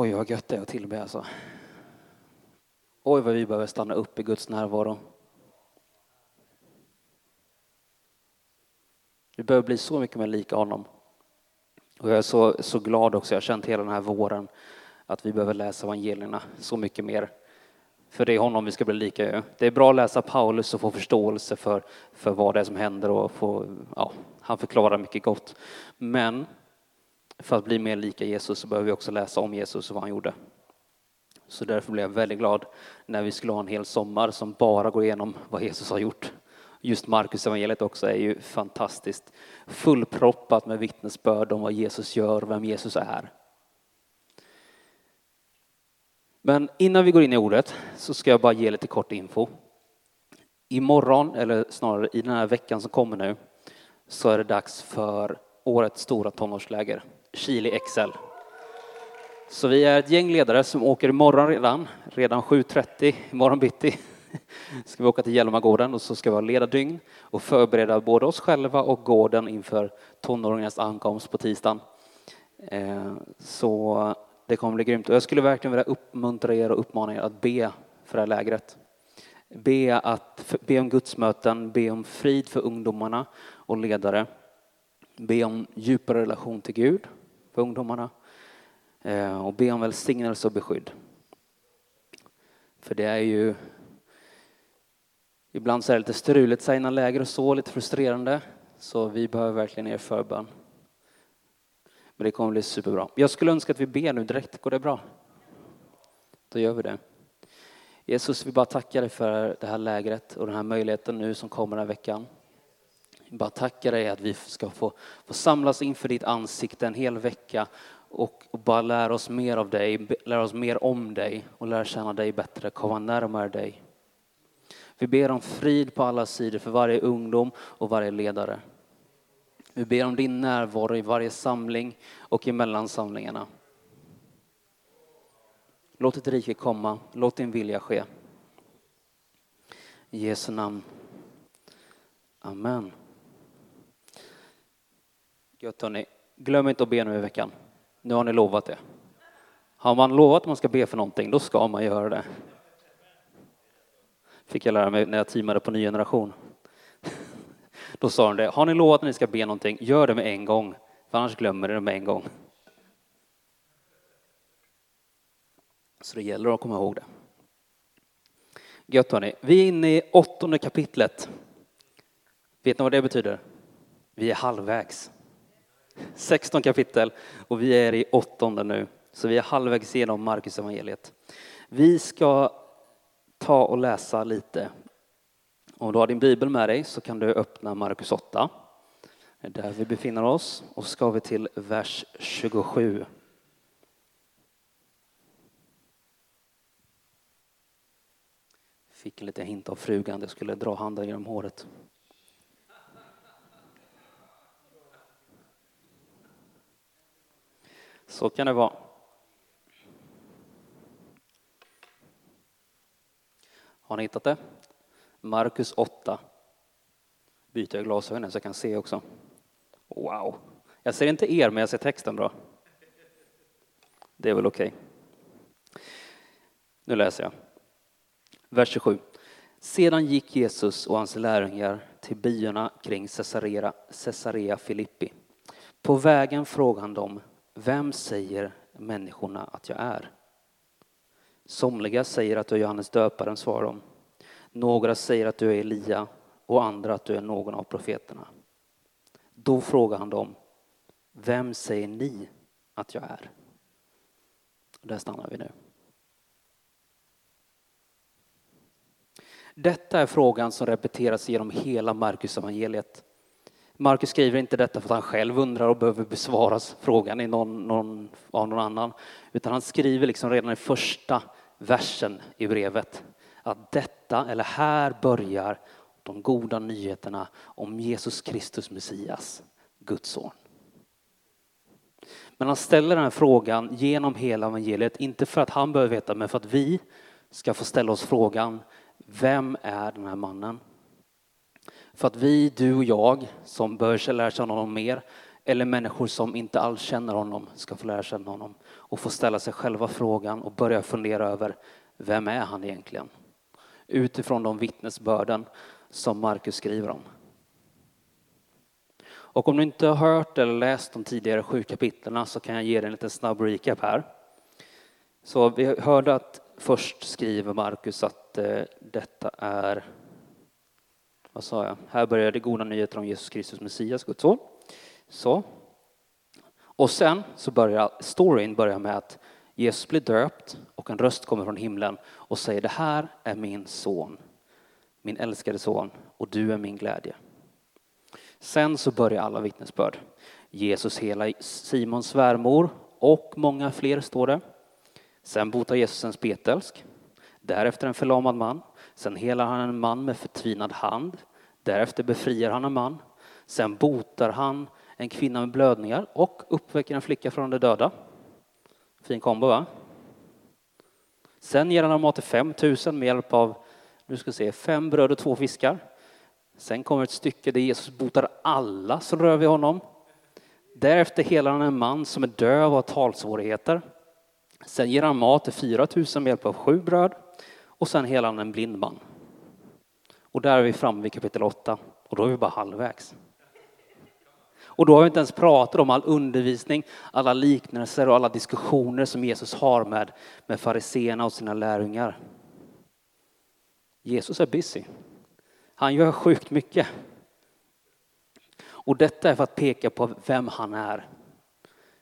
Oj, vad gött det är att tillbe alltså. Oj, vad vi behöver stanna upp i Guds närvaro. Vi behöver bli så mycket mer lika honom. Och jag är så, så glad också, jag har känt hela den här våren att vi behöver läsa evangelierna så mycket mer. För det är honom vi ska bli lika ju. Det är bra att läsa Paulus och få förståelse för, för vad det är som händer och få, ja, han förklarar mycket gott. Men för att bli mer lika Jesus så behöver vi också läsa om Jesus och vad han gjorde. Så därför blev jag väldigt glad när vi skulle ha en hel sommar som bara går igenom vad Jesus har gjort. Just Markus evangeliet också är ju fantastiskt fullproppat med vittnesbörd om vad Jesus gör och vem Jesus är. Men innan vi går in i ordet så ska jag bara ge lite kort info. Imorgon, eller snarare i den här veckan som kommer nu, så är det dags för årets stora tonårsläger, Chili XL. Så vi är ett gäng ledare som åker imorgon redan, redan 7.30 imorgon bitti. Ska vi åka till Hjälmagården och så ska vi ha ledardygn och förbereda både oss själva och gården inför tonåringarnas ankomst på tisdagen. Eh, så det kommer bli grymt och jag skulle verkligen vilja uppmuntra er och uppmana er att be för det här lägret. Be, att, be om gudsmöten, be om frid för ungdomarna och ledare. Be om djupare relation till Gud för ungdomarna eh, och be om välsignelse och beskydd. För det är ju Ibland så är det lite struligt sig innan läger och så, lite frustrerande. Så vi behöver verkligen er förbön. Men det kommer bli superbra. Jag skulle önska att vi ber nu direkt. Går det bra? Då gör vi det. Jesus, vi bara tackar dig för det här lägret och den här möjligheten nu som kommer den här veckan. Jag bara tackar dig att vi ska få, få samlas inför ditt ansikte en hel vecka och, och, bara lära oss mer av dig, lära oss mer om dig och lära känna dig bättre, komma närmare dig. Vi ber om frid på alla sidor för varje ungdom och varje ledare. Vi ber om din närvaro i varje samling och i mellansamlingarna. Låt ditt rike komma, låt din vilja ske. I Jesu namn. Amen. Gött hörni. Glöm inte att be nu i veckan. Nu har ni lovat det. Har man lovat att man ska be för någonting, då ska man göra det. Fick jag lära mig när jag teamade på Ny Generation. Då sa de det, har ni lovat att ni ska be någonting, gör det med en gång, för annars glömmer ni det med en gång. Så det gäller att komma ihåg det. Gött hörni, vi är inne i åttonde kapitlet. Vet ni vad det betyder? Vi är halvvägs. 16 kapitel och vi är i åttonde nu. Så vi är halvvägs igenom Markus evangeliet. Vi ska ta och läsa lite om du har din bibel med dig så kan du öppna Markus 8. Det är där vi befinner oss och så ska vi till vers 27. Fick en liten hint av frugan, det skulle dra handen genom håret. Så kan det vara. Har ni hittat det? Markus 8. Byter jag glasögonen så jag kan se också. Wow! Jag ser inte er, men jag ser texten bra. Det är väl okej. Okay. Nu läser jag. Vers 27. Sedan gick Jesus och hans lärjungar till byarna kring Caesarea, Caesarea Filippi. På vägen frågade han dem, vem säger människorna att jag är? Somliga säger att du är Johannes döparen, svarar de. Några säger att du är Elia och andra att du är någon av profeterna. Då frågar han dem, vem säger ni att jag är? Där stannar vi nu. Detta är frågan som repeteras genom hela Markus evangeliet. Markus skriver inte detta för att han själv undrar och behöver besvaras frågan i någon, någon, av någon annan, utan han skriver liksom redan i första versen i brevet att detta, eller här börjar de goda nyheterna om Jesus Kristus Messias, Guds son. Men han ställer den här frågan genom hela evangeliet, inte för att han behöver veta, men för att vi ska få ställa oss frågan, vem är den här mannen? För att vi, du och jag, som bör lära känna honom mer, eller människor som inte alls känner honom ska få lära känna honom och få ställa sig själva frågan och börja fundera över vem är han egentligen? Utifrån de vittnesbörden som Markus skriver om. Och om du inte har hört eller läst de tidigare sju kapitlen så kan jag ge dig en liten snabb recap här. Så vi hörde att först skriver Markus att eh, detta är, vad sa jag, här börjar det goda nyheter om Jesus Kristus Messias, Guds son. Så. Och sen så börjar storyn börja med att Jesus blir döpt och en röst kommer från himlen och säger det här är min son, min älskade son och du är min glädje. Sen så börjar alla vittnesbörd. Jesus hela Simons svärmor och många fler står det. Sen botar Jesus en spetälsk. Därefter en förlamad man. Sen helar han en man med förtvinad hand. Därefter befriar han en man. Sen botar han en kvinna med blödningar och uppväcker en flicka från de döda. Fin kombo va? Sen ger han mat till 5 000 med hjälp av nu ska se, fem bröd och två fiskar. Sen kommer ett stycke där Jesus botar alla som rör vid honom. Därefter helar han en man som är döv och har talsvårigheter. Sen ger han mat till 4 000 med hjälp av sju bröd och sen helar han en blind man. Och där är vi framme vid kapitel 8 och då är vi bara halvvägs. Och då har vi inte ens pratat om all undervisning, alla liknelser och alla diskussioner som Jesus har med, med fariseerna och sina lärjungar. Jesus är busy. Han gör sjukt mycket. Och detta är för att peka på vem han är.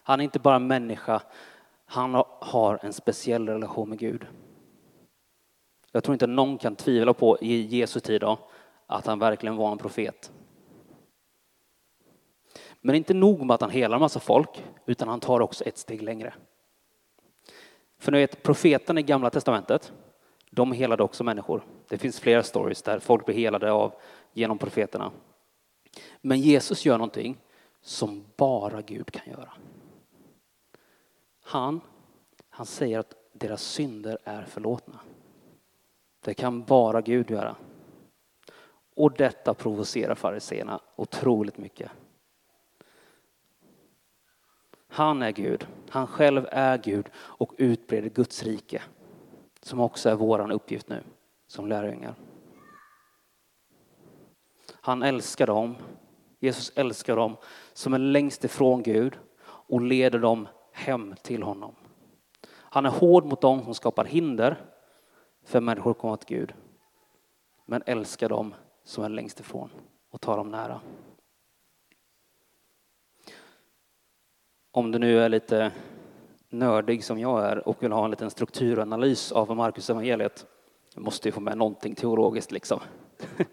Han är inte bara människa, han har en speciell relation med Gud. Jag tror inte någon kan tvivla på i Jesu tid då, att han verkligen var en profet. Men inte nog med att han helar en massa folk, utan han tar också ett steg längre. För ni vet, profeterna i Gamla Testamentet, de helade också människor. Det finns flera stories där folk blir helade av genom profeterna. Men Jesus gör någonting som bara Gud kan göra. Han, han säger att deras synder är förlåtna. Det kan bara Gud göra. Och detta provocerar fariseerna otroligt mycket. Han är Gud, han själv är Gud och utbreder Guds rike som också är vår uppgift nu som lärjungar. Han älskar dem, Jesus älskar dem som är längst ifrån Gud och leder dem hem till honom. Han är hård mot dem som skapar hinder för människor att komma till Gud, men älskar dem som är längst ifrån och tar dem nära. Om du nu är lite nördig som jag är och vill ha en liten strukturanalys av Markus evangeliet. Jag måste ju få med någonting teologiskt liksom.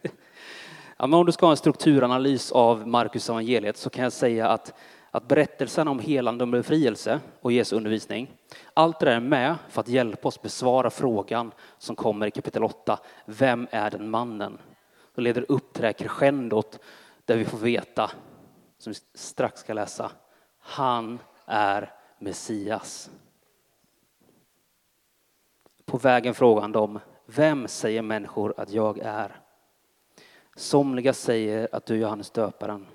ja, men om du ska ha en strukturanalys av Markus evangeliet så kan jag säga att, att berättelsen om helande och befrielse och Jesu undervisning, allt det där är med för att hjälpa oss besvara frågan som kommer i kapitel 8. Vem är den mannen? Det leder upp till det här crescendot där vi får veta, som vi strax ska läsa, han är Messias. På vägen frågar han dem, vem säger människor att jag är? Somliga säger att du är Johannes döparen.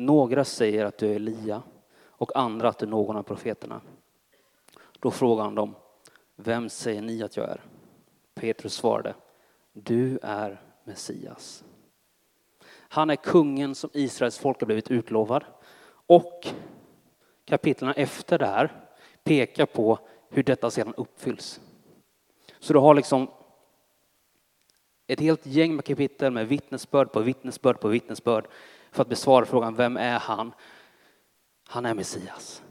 Några säger att du är Elia och andra att du är någon av profeterna. Då frågade han dem, vem säger ni att jag är? Petrus svarade, du är Messias. Han är kungen som Israels folk har blivit utlovad och kapitlen efter det här pekar på hur detta sedan uppfylls. Så du har liksom ett helt gäng med kapitel med vittnesbörd på vittnesbörd på vittnesbörd för att besvara frågan vem är han? Han är Messias.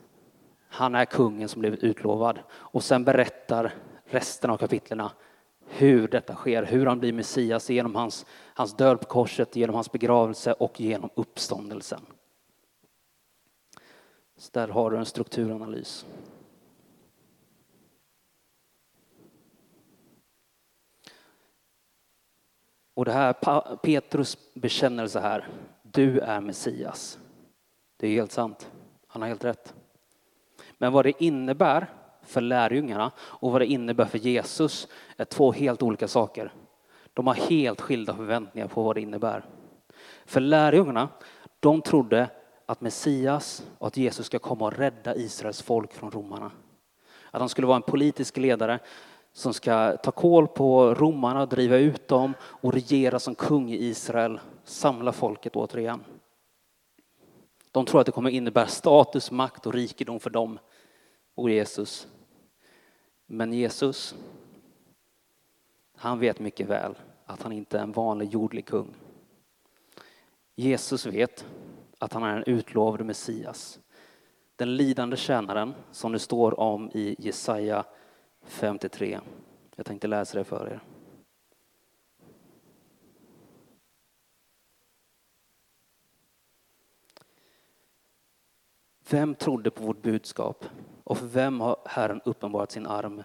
Han är kungen som blivit utlovad och sen berättar resten av kapitlerna hur detta sker, hur han blir Messias genom hans, hans död på korset, genom hans begravelse och genom uppståndelsen. Så där har du en strukturanalys. Och det här Petrus bekännelse här, du är Messias. Det är helt sant. Han har helt rätt. Men vad det innebär för lärjungarna och vad det innebär för Jesus är två helt olika saker. De har helt skilda förväntningar på vad det innebär. För lärjungarna, de trodde att Messias och att Jesus ska komma och rädda Israels folk från romarna. Att han skulle vara en politisk ledare som ska ta koll på romarna, driva ut dem och regera som kung i Israel, samla folket återigen. De tror att det kommer innebära status, makt och rikedom för dem och Jesus. Men Jesus, han vet mycket väl att han inte är en vanlig jordlig kung. Jesus vet att han är en utlovade Messias. Den lidande tjänaren som det står om i Jesaja 53. Jag tänkte läsa det för er. Vem trodde på vårt budskap och för vem har Herren uppenbarat sin arm?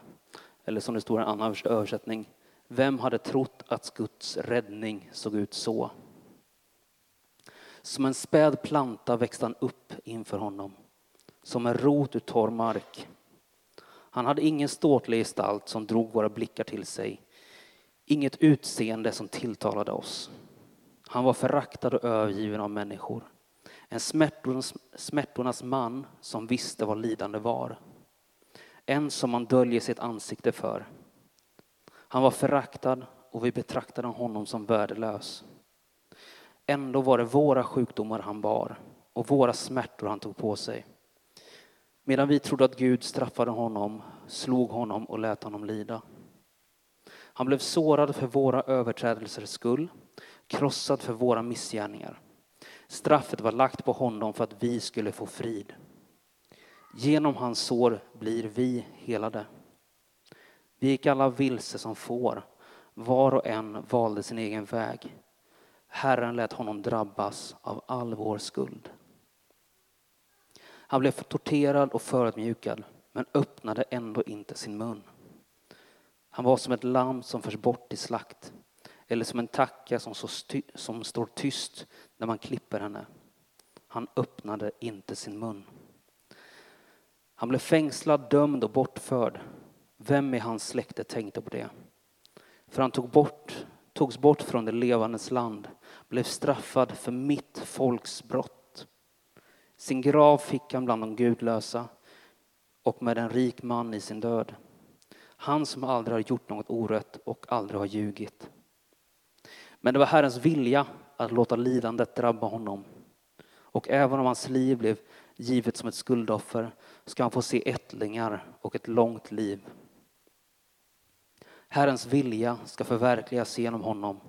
Eller som det står i en annan översättning, vem hade trott att Guds räddning såg ut så? Som en späd planta växte han upp inför honom, som en rot ur torr mark. Han hade ingen ståtlig gestalt som drog våra blickar till sig, inget utseende som tilltalade oss. Han var föraktad och övergiven av människor, en smärtornas, smärtornas man som visste vad lidande var. En som man döljer sitt ansikte för. Han var föraktad och vi betraktade honom som värdelös. Ändå var det våra sjukdomar han bar och våra smärtor han tog på sig. Medan vi trodde att Gud straffade honom, slog honom och lät honom lida. Han blev sårad för våra överträdelsers skull, krossad för våra missgärningar. Straffet var lagt på honom för att vi skulle få frid. Genom hans sår blir vi helade. Vi gick alla vilse som får, var och en valde sin egen väg. Herren lät honom drabbas av all vår skuld. Han blev torterad och förödmjukad, men öppnade ändå inte sin mun. Han var som ett lamm som förs bort till slakt, eller som en tacka som, som står tyst när man klipper henne. Han öppnade inte sin mun. Han blev fängslad, dömd och bortförd. Vem i hans släkte tänkte på det? För han tog bort, togs bort från det levandes land, blev straffad för mitt folks brott. Sin grav fick han bland de gudlösa och med en rik man i sin död. Han som aldrig har gjort något orätt och aldrig har ljugit. Men det var Herrens vilja att låta lidandet drabba honom. Och även om hans liv blev givet som ett skuldoffer ska han få se ättlingar och ett långt liv. Herrens vilja ska förverkligas genom honom.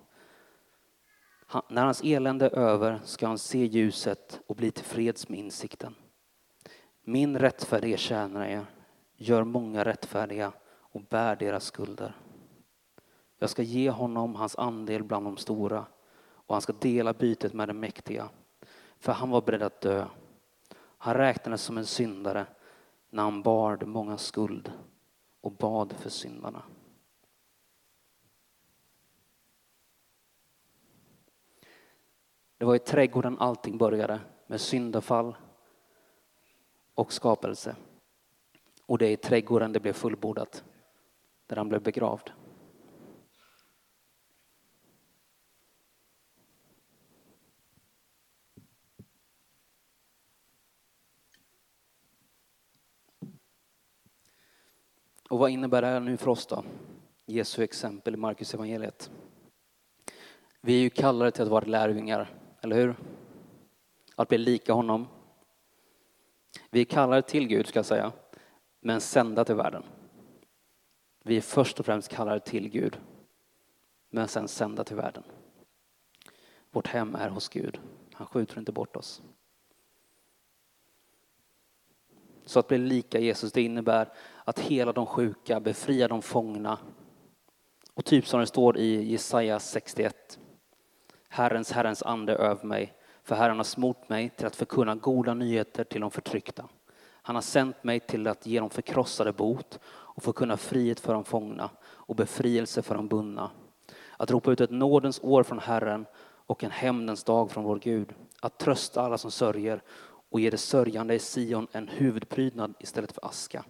när hans elände är över ska han se ljuset och bli tillfreds med insikten. Min rättfärdige tjänare gör många rättfärdiga och bär deras skulder. Jag ska ge honom hans andel bland de stora och han ska dela bytet med de mäktiga. För han var beredd att dö. Han räknades som en syndare när han bar de många skuld och bad för syndarna. Det var i trädgården allting började med syndafall och skapelse. Och det är i trädgården det blev fullbordat, där han blev begravd. Och vad innebär det här nu för oss då? Jesu exempel i Markus evangeliet. Vi är ju kallade till att vara lärjungar, eller hur? Att bli lika honom. Vi är kallade till Gud, ska jag säga, men sända till världen. Vi är först och främst kallade till Gud, men sen sända till världen. Vårt hem är hos Gud. Han skjuter inte bort oss. Så att bli lika Jesus, det innebär att hela de sjuka, befria de fångna. Och typ som det står i Jesaja 61. Herrens, Herrens ande över mig, för Herren har smort mig till att förkunna goda nyheter till de förtryckta. Han har sänt mig till att ge de förkrossade bot och förkunna frihet för de fångna och befrielse för de bundna. Att ropa ut ett nådens år från Herren och en hämndens dag från vår Gud. Att trösta alla som sörjer och ge det sörjande i Sion en huvudprydnad istället för aska.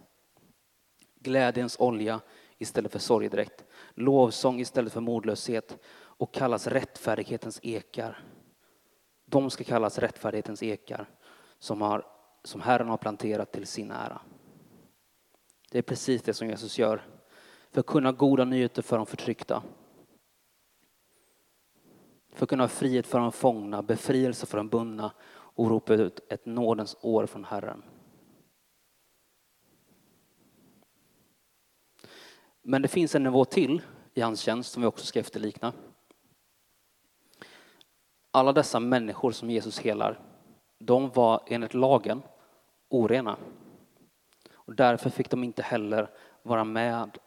Glädjens olja istället för sorgedräkt, lovsång istället för modlöshet och kallas rättfärdighetens ekar. De ska kallas rättfärdighetens ekar. som, har, som Herren har planterat till sin ära. Det är precis det som Jesus gör för att kunna ha goda nyheter för de förtryckta. För att kunna ha frihet för de fångna, befrielse för de bundna och ropa ut ett nådens år från Herren. Men det finns en nivå till i hans tjänst som vi också ska efterlikna. Alla dessa människor som Jesus helar, de var enligt lagen orena. Och därför fick de inte heller vara med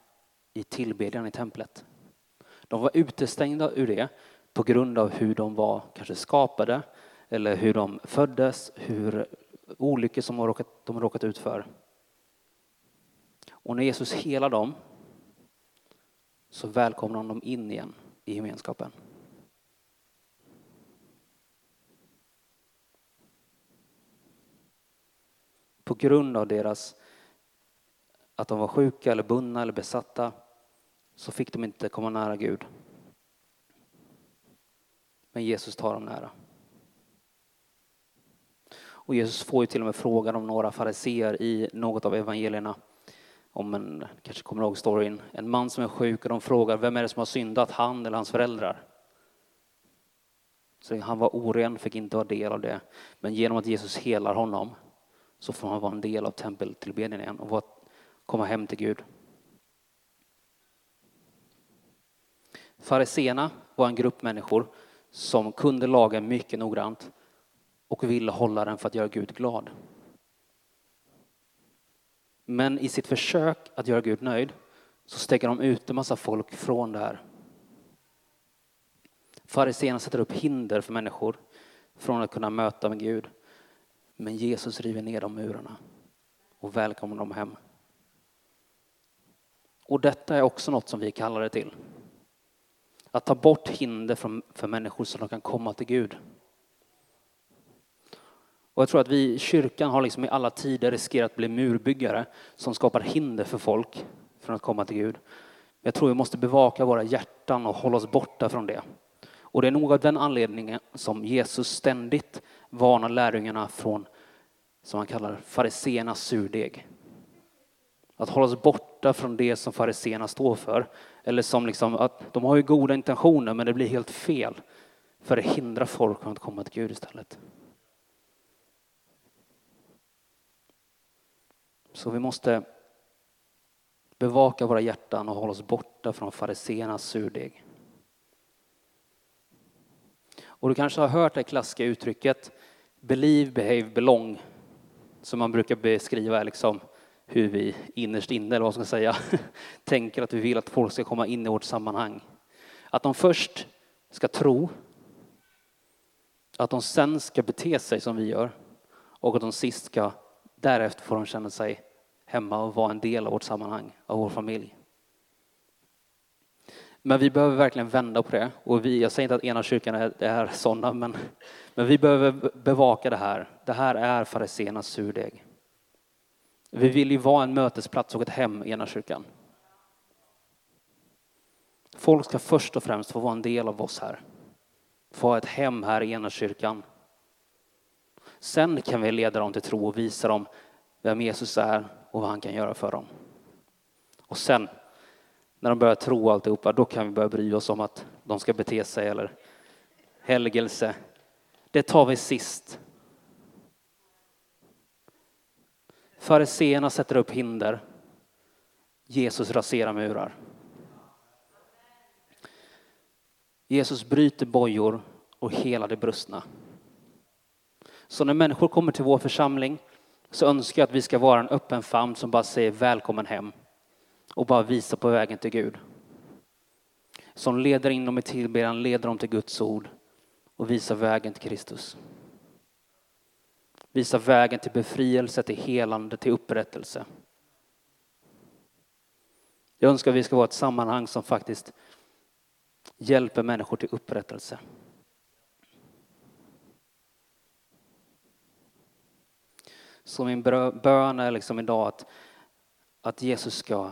i tillbedjan i templet. De var utestängda ur det på grund av hur de var kanske skapade eller hur de föddes, hur olyckor som de råkat, de råkat ut för. Och när Jesus helar dem så välkomnar han dem in igen i gemenskapen. På grund av deras att de var sjuka eller bundna eller besatta så fick de inte komma nära Gud. Men Jesus tar dem nära. Och Jesus får ju till och med frågan om några fariseer i något av evangelierna. Om en, kanske kommer ihåg storyn, en man som är sjuk och de frågar vem är det som har syndat, han eller hans föräldrar? Så han var oren, fick inte vara del av det. Men genom att Jesus helar honom så får han vara en del av tempeltillbedjan igen och komma hem till Gud. Fariseerna var en grupp människor som kunde lagen mycket noggrant och ville hålla den för att göra Gud glad. Men i sitt försök att göra Gud nöjd så stänger de ut en massa folk från det här. Fariséerna sätter upp hinder för människor från att kunna möta med Gud. Men Jesus river ner de murarna och välkomnar dem hem. Och detta är också något som vi kallar det till. Att ta bort hinder för människor så de kan komma till Gud. Och jag tror att vi i kyrkan har liksom i alla tider riskerat att bli murbyggare som skapar hinder för folk från att komma till Gud. Jag tror vi måste bevaka våra hjärtan och hålla oss borta från det. Och det är nog av den anledningen som Jesus ständigt varnar lärjungarna från, som han kallar fariseernas surdeg. Att hålla oss borta från det som fariseerna står för. Eller som liksom att de har ju goda intentioner men det blir helt fel. För det hindrar folk från att komma till Gud istället. Så vi måste bevaka våra hjärtan och hålla oss borta från fariseernas surdeg. Och du kanske har hört det klassiska uttrycket believe, behave, belong. Som man brukar beskriva liksom hur vi innerst inne, eller vad ska jag säga, tänker att vi vill att folk ska komma in i vårt sammanhang. Att de först ska tro, att de sen ska bete sig som vi gör och att de sist ska därefter får de känna sig hemma och vara en del av vårt sammanhang, av vår familj. Men vi behöver verkligen vända på det. Och vi, jag säger inte att ena kyrkan är, är sådana, men, men vi behöver bevaka det här. Det här är fariséernas surdeg. Vi vill ju vara en mötesplats och ett hem i ena kyrkan. Folk ska först och främst få vara en del av oss här. Få ha ett hem här i ena kyrkan. Sen kan vi leda dem till tro och visa dem vem Jesus är och vad han kan göra för dem. Och sen när de börjar tro alltihopa, då kan vi börja bry oss om att de ska bete sig eller helgelse. Det tar vi sist. Fariseerna sätter upp hinder. Jesus raserar murar. Jesus bryter bojor och hela det brustna. Så när människor kommer till vår församling så önskar jag att vi ska vara en öppen famn som bara säger välkommen hem och bara visar på vägen till Gud. Som leder in dem i tillbedjan, leder dem till Guds ord och visar vägen till Kristus. Visar vägen till befrielse, till helande, till upprättelse. Jag önskar att vi ska vara ett sammanhang som faktiskt hjälper människor till upprättelse. Så min bön är liksom idag att, att Jesus ska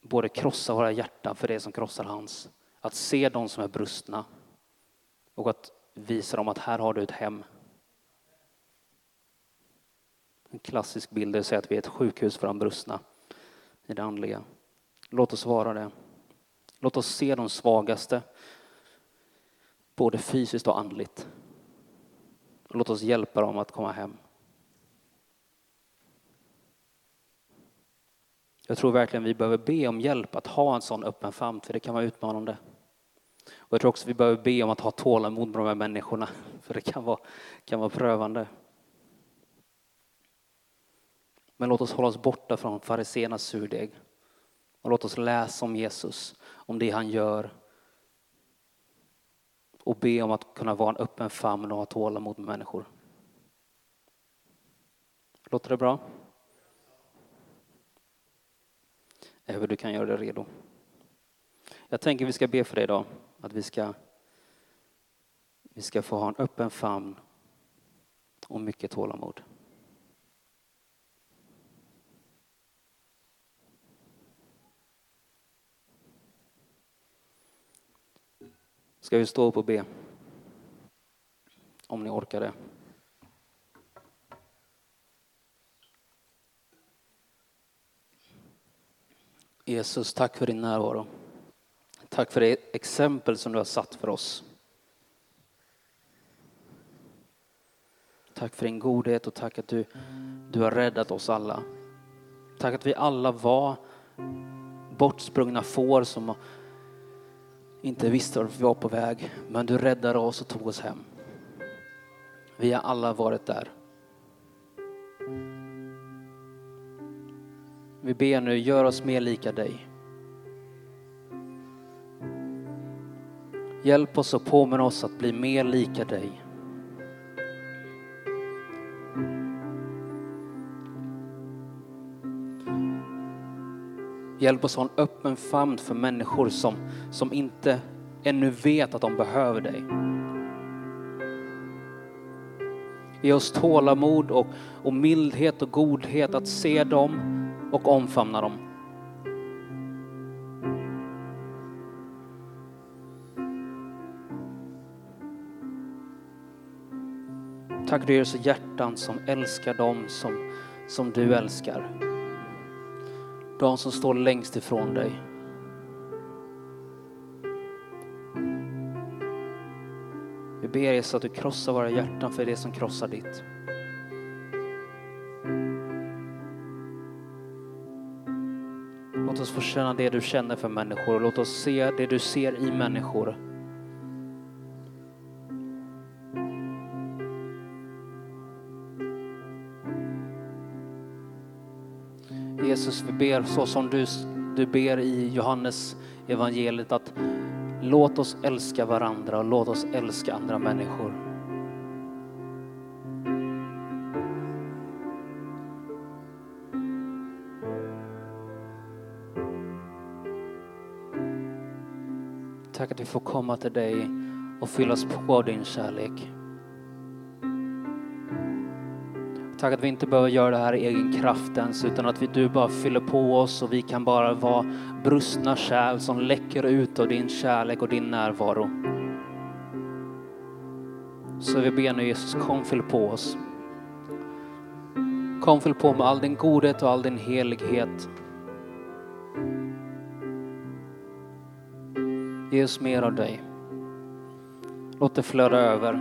både krossa våra hjärtan för det som krossar hans, att se de som är brustna och att visa dem att här har du ett hem. En klassisk bild är att säga att vi är ett sjukhus för de brustna i det andliga. Låt oss vara det. Låt oss se de svagaste, både fysiskt och andligt. Låt oss hjälpa dem att komma hem. Jag tror verkligen vi behöver be om hjälp att ha en sån öppen famn, för det kan vara utmanande. Och jag tror också vi behöver be om att ha tålamod med de här människorna, för det kan vara, kan vara prövande. Men låt oss hålla oss borta från fariséernas surdeg. Och låt oss läsa om Jesus, om det han gör. Och be om att kunna vara en öppen famn och ha tålamod med människor. Låter det bra? Hur du kan göra dig redo. Jag tänker vi ska be för dig idag, att vi ska, vi ska få ha en öppen famn och mycket tålamod. Ska vi stå upp och be? Om ni orkar det. Jesus, tack för din närvaro. Tack för det exempel som du har satt för oss. Tack för din godhet och tack att du, du har räddat oss alla. Tack att vi alla var bortsprungna får som inte visste vart vi var på väg. Men du räddade oss och tog oss hem. Vi har alla varit där. Vi ber nu, gör oss mer lika dig. Hjälp oss och påminn oss att bli mer lika dig. Hjälp oss ha en öppen famn för människor som, som inte ännu vet att de behöver dig. Ge oss tålamod och, och mildhet och godhet att se dem och omfamna dem. Tack du ger oss hjärtan som älskar dem som, som du älskar. De som står längst ifrån dig. Vi ber Jesus att du krossar våra hjärtan för det som krossar ditt. Få känna det du känner för människor och låt oss se det du ser i människor. Jesus, vi ber så som du, du ber i Johannes evangeliet att låt oss älska varandra och låt oss älska andra människor. Att vi får komma till dig och fyllas på av din kärlek. Tack att vi inte behöver göra det här i egen kraft ens, utan att vi, du bara fyller på oss och vi kan bara vara brustna kärl som läcker ut av din kärlek och din närvaro. Så vi ber nu Jesus, kom fyll på oss. Kom fyll på med all din godhet och all din helighet. Ge oss mer av dig. Låt det flöda över.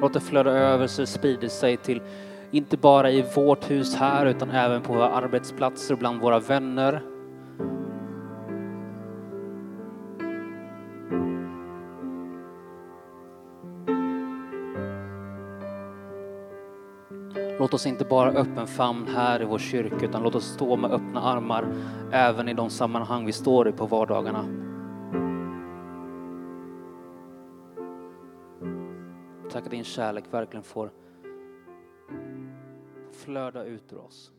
Låt det flöda över så det sprider sig till, inte bara i vårt hus här, utan även på våra arbetsplatser, bland våra vänner. Låt oss inte bara öppen famn här i vår kyrka, utan låt oss stå med öppna armar även i de sammanhang vi står i på vardagarna. Tack att din kärlek verkligen får flöda ut ur oss.